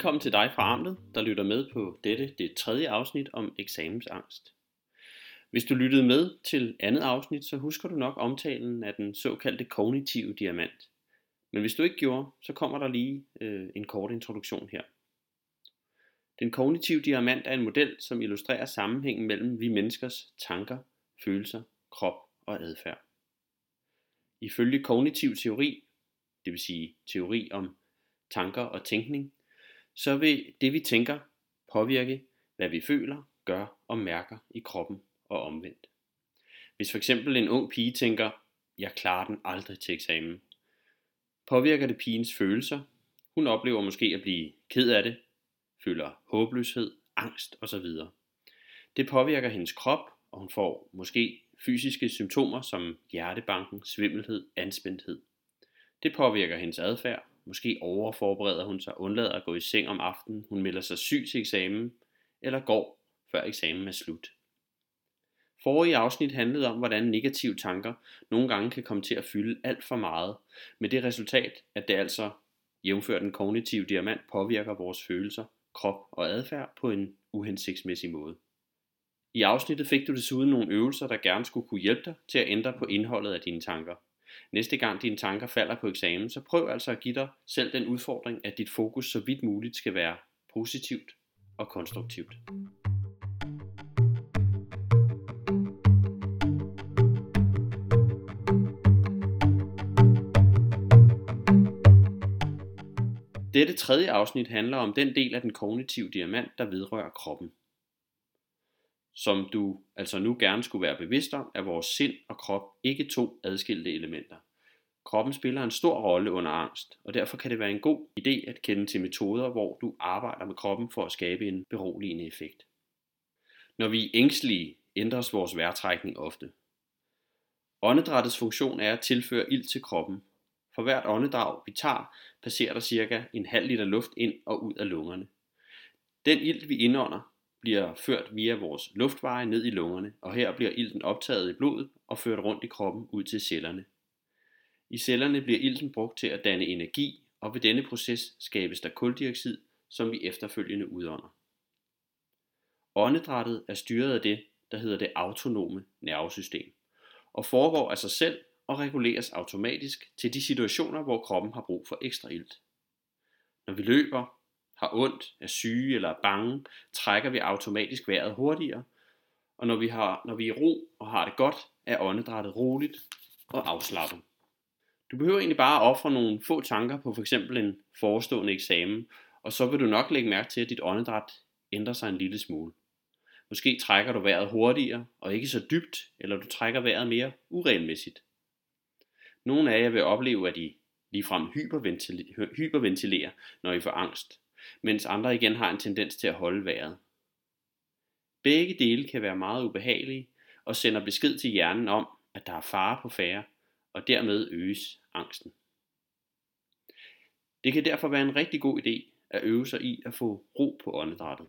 Velkommen til dig fra Amtet, der lytter med på dette, det tredje afsnit om eksamensangst. Hvis du lyttede med til andet afsnit, så husker du nok omtalen af den såkaldte kognitive diamant. Men hvis du ikke gjorde, så kommer der lige øh, en kort introduktion her. Den kognitive diamant er en model, som illustrerer sammenhængen mellem vi menneskers tanker, følelser, krop og adfærd. Ifølge kognitiv teori, det vil sige teori om tanker og tænkning, så vil det vi tænker påvirke, hvad vi føler, gør og mærker i kroppen og omvendt. Hvis for eksempel en ung pige tænker, jeg klarer den aldrig til eksamen, påvirker det pigens følelser. Hun oplever måske at blive ked af det, føler håbløshed, angst osv. Det påvirker hendes krop, og hun får måske fysiske symptomer som hjertebanken, svimmelhed, anspændthed. Det påvirker hendes adfærd, Måske overforbereder hun sig, undlader at gå i seng om aftenen, hun melder sig syg til eksamen, eller går, før eksamen er slut. Forrige afsnit handlede om, hvordan negative tanker nogle gange kan komme til at fylde alt for meget, med det resultat, at det altså, jævnfør den kognitive diamant, påvirker vores følelser, krop og adfærd på en uhensigtsmæssig måde. I afsnittet fik du desuden nogle øvelser, der gerne skulle kunne hjælpe dig til at ændre på indholdet af dine tanker – Næste gang dine tanker falder på eksamen, så prøv altså at give dig selv den udfordring, at dit fokus så vidt muligt skal være positivt og konstruktivt. Dette tredje afsnit handler om den del af den kognitive diamant, der vedrører kroppen som du altså nu gerne skulle være bevidst om, er vores sind og krop ikke to adskilte elementer. Kroppen spiller en stor rolle under angst, og derfor kan det være en god idé at kende til metoder, hvor du arbejder med kroppen for at skabe en beroligende effekt. Når vi er ængstlige, ændres vores vejrtrækning ofte. Åndedrættets funktion er at tilføre ild til kroppen. For hvert åndedrag vi tager, passerer der cirka en halv liter luft ind og ud af lungerne. Den ilt vi indånder, bliver ført via vores luftveje ned i lungerne, og her bliver ilten optaget i blodet og ført rundt i kroppen ud til cellerne. I cellerne bliver ilten brugt til at danne energi, og ved denne proces skabes der kuldioxid, som vi efterfølgende udånder. Åndedrættet er styret af det, der hedder det autonome nervesystem, og foregår af sig selv og reguleres automatisk til de situationer, hvor kroppen har brug for ekstra ilt. Når vi løber, har ondt, er syge eller er bange, trækker vi automatisk vejret hurtigere, og når vi, har, når vi er i ro og har det godt, er åndedrættet roligt og afslappet. Du behøver egentlig bare at ofre nogle få tanker på f.eks. en forestående eksamen, og så vil du nok lægge mærke til, at dit åndedræt ændrer sig en lille smule. Måske trækker du vejret hurtigere og ikke så dybt, eller du trækker vejret mere uregelmæssigt. Nogle af jer vil opleve, at I ligefrem hyperventilerer, når I får angst, mens andre igen har en tendens til at holde vejret. Begge dele kan være meget ubehagelige og sender besked til hjernen om, at der er fare på færre, og dermed øges angsten. Det kan derfor være en rigtig god idé at øve sig i at få ro på åndedrættet.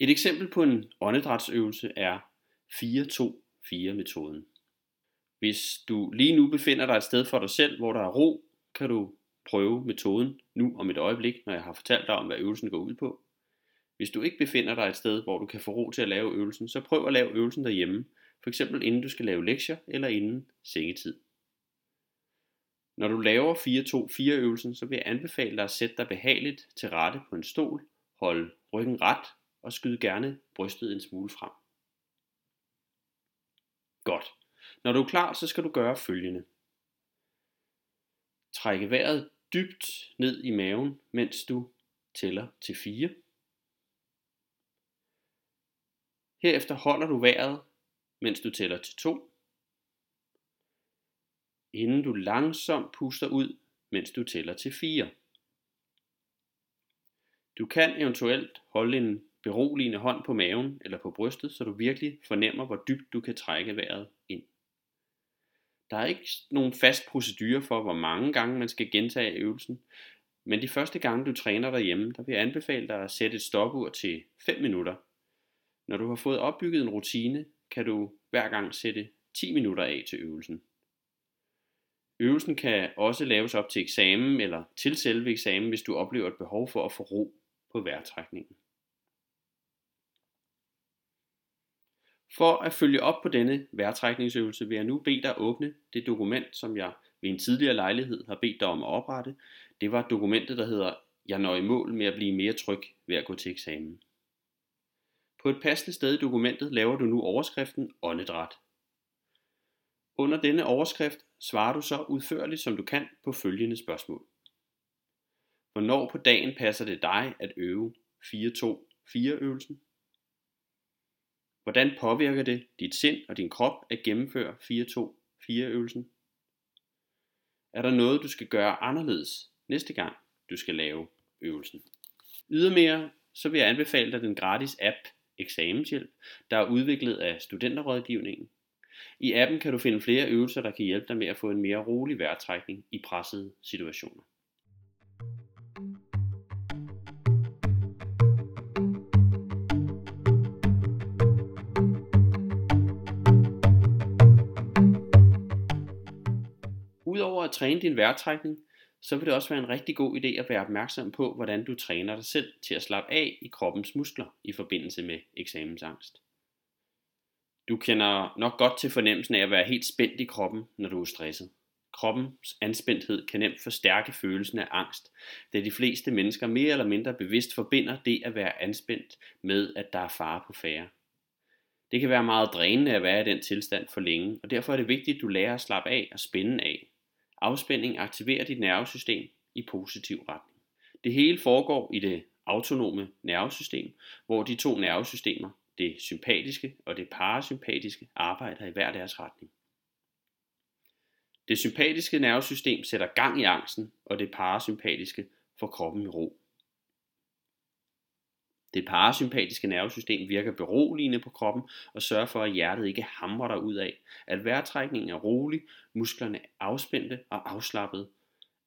Et eksempel på en åndedrætsøvelse er 4-2-4 metoden. Hvis du lige nu befinder dig et sted for dig selv, hvor der er ro, kan du prøve metoden nu om et øjeblik, når jeg har fortalt dig om, hvad øvelsen går ud på. Hvis du ikke befinder dig et sted, hvor du kan få ro til at lave øvelsen, så prøv at lave øvelsen derhjemme, f.eks. inden du skal lave lektier eller inden sengetid. Når du laver 4-2-4 øvelsen, så vil jeg anbefale dig at sætte dig behageligt til rette på en stol, holde ryggen ret og skyde gerne brystet en smule frem. Godt. Når du er klar, så skal du gøre følgende. Trække vejret dybt ned i maven, mens du tæller til 4. Herefter holder du vejret, mens du tæller til 2. Inden du langsomt puster ud, mens du tæller til 4. Du kan eventuelt holde en beroligende hånd på maven eller på brystet, så du virkelig fornemmer, hvor dybt du kan trække vejret ind. Der er ikke nogen fast procedure for, hvor mange gange man skal gentage øvelsen, men de første gange du træner derhjemme, der vil jeg anbefale dig at sætte et stopur til 5 minutter. Når du har fået opbygget en rutine, kan du hver gang sætte 10 minutter af til øvelsen. Øvelsen kan også laves op til eksamen eller til selve eksamen, hvis du oplever et behov for at få ro på vejrtrækningen. For at følge op på denne vejrtrækningsøvelse vil jeg nu bede dig åbne det dokument, som jeg ved en tidligere lejlighed har bedt dig om at oprette. Det var dokumentet, der hedder Jeg når i mål med at blive mere tryg ved at gå til eksamen. På et passende sted i dokumentet laver du nu overskriften åndedræt. Under denne overskrift svarer du så udførligt som du kan på følgende spørgsmål. Hvornår på dagen passer det dig at øve 4-2-4 øvelsen? Hvordan påvirker det dit sind og din krop at gennemføre 4-2-4 øvelsen? Er der noget, du skal gøre anderledes næste gang, du skal lave øvelsen? Ydermere så vil jeg anbefale dig den gratis app Eksamenshjælp, der er udviklet af Studenterrådgivningen. I appen kan du finde flere øvelser, der kan hjælpe dig med at få en mere rolig vejrtrækning i pressede situationer. At træne din vejrtrækning, så vil det også være en rigtig god idé at være opmærksom på, hvordan du træner dig selv til at slappe af i kroppens muskler i forbindelse med eksamensangst. Du kender nok godt til fornemmelsen af at være helt spændt i kroppen, når du er stresset. Kroppens anspændthed kan nemt forstærke følelsen af angst, da de fleste mennesker mere eller mindre bevidst forbinder det at være anspændt med, at der er fare på færre. Det kan være meget drænende at være i den tilstand for længe, og derfor er det vigtigt, at du lærer at slappe af og spænde af. Afspænding aktiverer dit nervesystem i positiv retning. Det hele foregår i det autonome nervesystem, hvor de to nervesystemer, det sympatiske og det parasympatiske, arbejder i hver deres retning. Det sympatiske nervesystem sætter gang i angsten, og det parasympatiske får kroppen i ro. Det parasympatiske nervesystem virker beroligende på kroppen og sørger for, at hjertet ikke hamrer dig ud af, at vejrtrækningen er rolig, musklerne er afspændte og afslappede,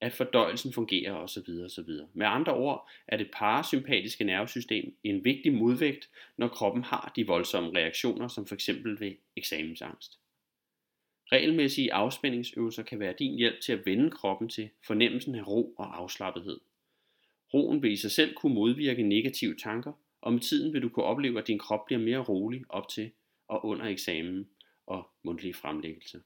at fordøjelsen fungerer osv. osv. Med andre ord er det parasympatiske nervesystem en vigtig modvægt, når kroppen har de voldsomme reaktioner, som f.eks. ved eksamensangst. Regelmæssige afspændingsøvelser kan være din hjælp til at vende kroppen til fornemmelsen af ro og afslappethed. Roen vil i sig selv kunne modvirke negative tanker, og med tiden vil du kunne opleve, at din krop bliver mere rolig op til og under eksamen og mundtlige fremlæggelse.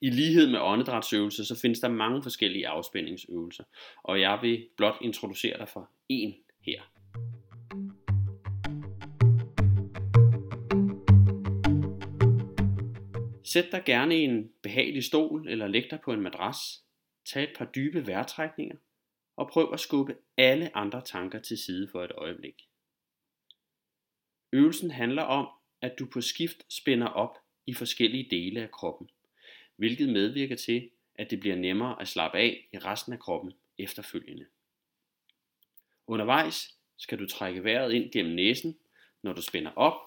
I lighed med åndedrætsøvelser, så findes der mange forskellige afspændingsøvelser, og jeg vil blot introducere dig for en her. Sæt dig gerne i en behagelig stol eller læg dig på en madras. Tag et par dybe vejrtrækninger og prøv at skubbe alle andre tanker til side for et øjeblik. Øvelsen handler om, at du på skift spænder op i forskellige dele af kroppen, hvilket medvirker til, at det bliver nemmere at slappe af i resten af kroppen efterfølgende. Undervejs skal du trække vejret ind gennem næsen, når du spænder op,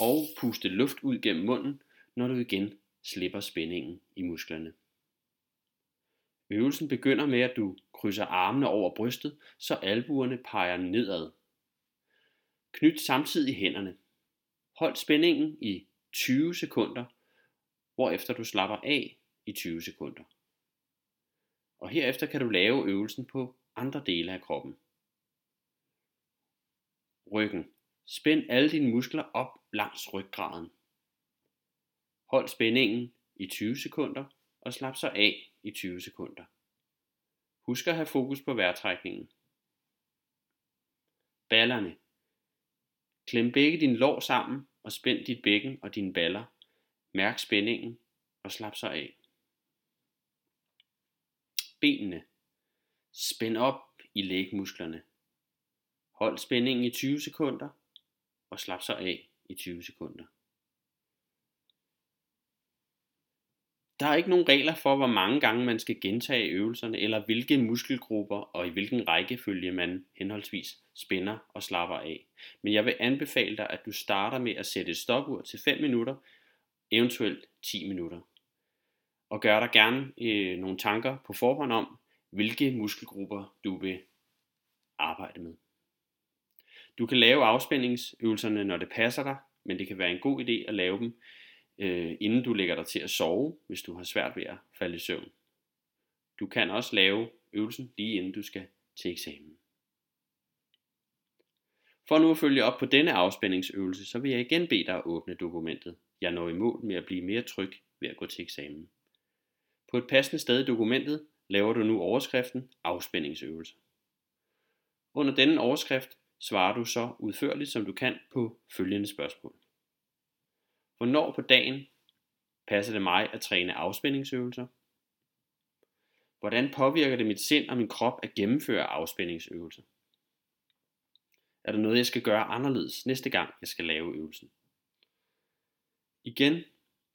og puste luft ud gennem munden, når du igen slipper spændingen i musklerne. Øvelsen begynder med, at du krydser armene over brystet, så albuerne peger nedad. Knyt samtidig hænderne. Hold spændingen i 20 sekunder, hvorefter du slapper af i 20 sekunder. Og herefter kan du lave øvelsen på andre dele af kroppen. Ryggen. Spænd alle dine muskler op langs ryggraden. Hold spændingen i 20 sekunder og slap så af i 20 sekunder. Husk at have fokus på vejrtrækningen. Ballerne. Klem begge dine lår sammen og spænd dit bækken og dine baller. Mærk spændingen og slap så af. Benene. Spænd op i lægmusklerne. Hold spændingen i 20 sekunder og slap så af i 20 sekunder. Der er ikke nogen regler for, hvor mange gange man skal gentage øvelserne, eller hvilke muskelgrupper og i hvilken rækkefølge man henholdsvis spænder og slapper af. Men jeg vil anbefale dig, at du starter med at sætte et stopur til 5 minutter, eventuelt 10 minutter. Og gør dig gerne øh, nogle tanker på forhånd om, hvilke muskelgrupper du vil arbejde med. Du kan lave afspændingsøvelserne, når det passer dig, men det kan være en god idé at lave dem øh, inden du lægger dig til at sove, hvis du har svært ved at falde i søvn. Du kan også lave øvelsen lige inden du skal til eksamen. For nu at følge op på denne afspændingsøvelse, så vil jeg igen bede dig at åbne dokumentet. Jeg når i mål med at blive mere tryg ved at gå til eksamen. På et passende sted i dokumentet laver du nu overskriften afspændingsøvelse. Under denne overskrift svarer du så udførligt som du kan på følgende spørgsmål. Hvornår på dagen passer det mig at træne afspændingsøvelser? Hvordan påvirker det mit sind og min krop at gennemføre afspændingsøvelser? Er der noget, jeg skal gøre anderledes næste gang, jeg skal lave øvelsen? Igen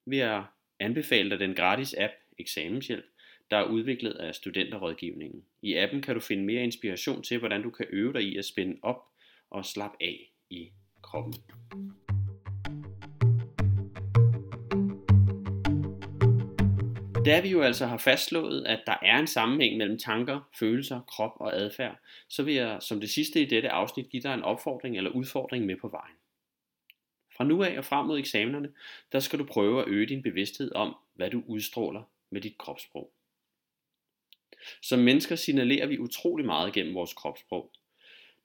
vil jeg anbefale dig den gratis app Eksamenshjælp, der er udviklet af studenterrådgivningen. I appen kan du finde mere inspiration til, hvordan du kan øve dig i at spænde op og slappe af i kroppen. Da vi jo altså har fastslået, at der er en sammenhæng mellem tanker, følelser, krop og adfærd, så vil jeg som det sidste i dette afsnit give dig en opfordring eller udfordring med på vejen. Fra nu af og frem mod eksamenerne, der skal du prøve at øge din bevidsthed om, hvad du udstråler med dit kropssprog. Som mennesker signalerer vi utrolig meget gennem vores kropssprog.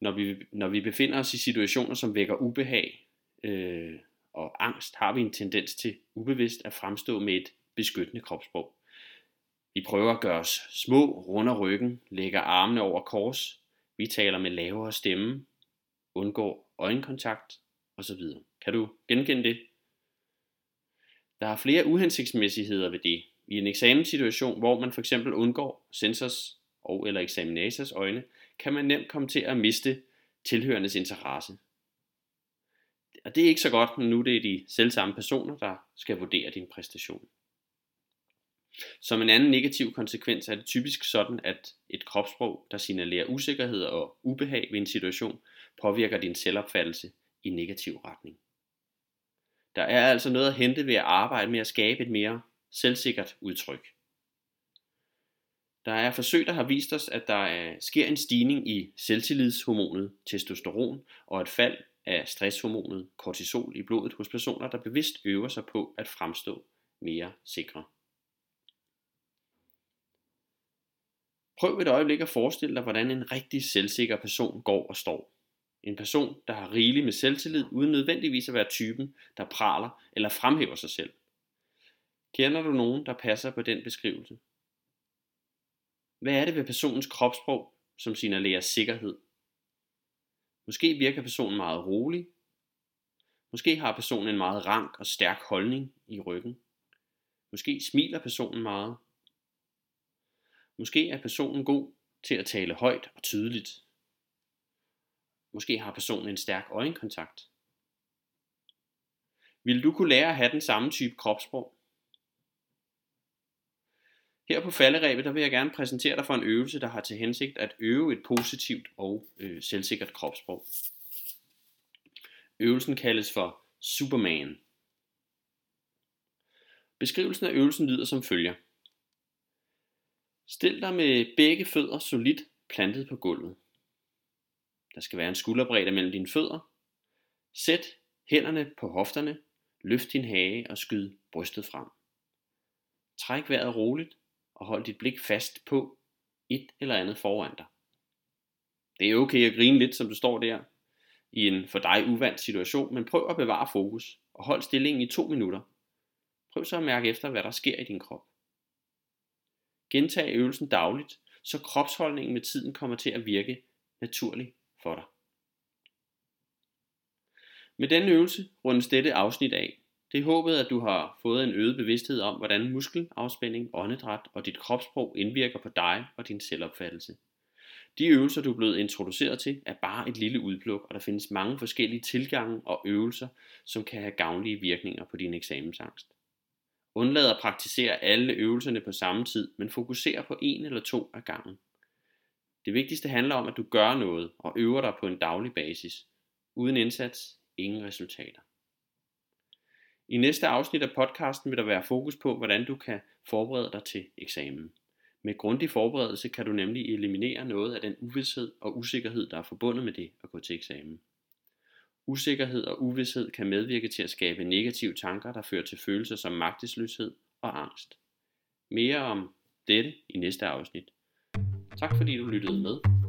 Når vi, når vi befinder os i situationer, som vækker ubehag øh, og angst, har vi en tendens til ubevidst at fremstå med et beskyttende kropssprog. Vi prøver at gøre os små, runder ryggen, lægger armene over kors, vi taler med lavere stemme, undgår øjenkontakt osv. Kan du genkende det? Der er flere uhensigtsmæssigheder ved det. I en eksamenssituation, hvor man for eksempel undgår sensors og eller eksaminators øjne, kan man nemt komme til at miste tilhørendes interesse. Og det er ikke så godt, når nu det er de selvsamme personer, der skal vurdere din præstation. Som en anden negativ konsekvens er det typisk sådan, at et kropssprog, der signalerer usikkerhed og ubehag ved en situation, påvirker din selvopfattelse i negativ retning. Der er altså noget at hente ved at arbejde med at skabe et mere selvsikkert udtryk. Der er forsøg, der har vist os, at der sker en stigning i selvtillidshormonet testosteron og et fald af stresshormonet kortisol i blodet hos personer, der bevidst øver sig på at fremstå mere sikre. Prøv et øjeblik at forestille dig, hvordan en rigtig selvsikker person går og står. En person, der har rigeligt med selvtillid, uden nødvendigvis at være typen, der praler eller fremhæver sig selv. Kender du nogen, der passer på den beskrivelse? Hvad er det ved personens kropssprog, som signalerer sikkerhed? Måske virker personen meget rolig. Måske har personen en meget rank og stærk holdning i ryggen. Måske smiler personen meget. Måske er personen god til at tale højt og tydeligt. Måske har personen en stærk øjenkontakt. Vil du kunne lære at have den samme type kropssprog? Her på falderæbet, der vil jeg gerne præsentere dig for en øvelse, der har til hensigt at øve et positivt og øh, selvsikkert kropssprog. Øvelsen kaldes for Superman. Beskrivelsen af øvelsen lyder som følger. Stil dig med begge fødder solidt plantet på gulvet. Der skal være en skulderbredde mellem dine fødder. Sæt hænderne på hofterne, løft din hage og skyd brystet frem. Træk vejret roligt og hold dit blik fast på et eller andet foran dig. Det er okay at grine lidt, som du står der i en for dig uvant situation, men prøv at bevare fokus og hold stillingen i to minutter. Prøv så at mærke efter, hvad der sker i din krop. Gentag øvelsen dagligt, så kropsholdningen med tiden kommer til at virke naturlig for dig. Med denne øvelse rundes dette afsnit af. Det er håbet, at du har fået en øget bevidsthed om, hvordan muskelafspænding, åndedræt og dit kropssprog indvirker på dig og din selvopfattelse. De øvelser, du er blevet introduceret til, er bare et lille udpluk, og der findes mange forskellige tilgange og øvelser, som kan have gavnlige virkninger på din eksamensangst. Undlad at praktisere alle øvelserne på samme tid, men fokuser på en eller to af gangen. Det vigtigste handler om, at du gør noget og øver dig på en daglig basis. Uden indsats, ingen resultater. I næste afsnit af podcasten vil der være fokus på, hvordan du kan forberede dig til eksamen. Med grundig forberedelse kan du nemlig eliminere noget af den uvidshed og usikkerhed, der er forbundet med det at gå til eksamen. Usikkerhed og uvidshed kan medvirke til at skabe negative tanker, der fører til følelser som magtesløshed og angst. Mere om dette i næste afsnit. Tak fordi du lyttede med.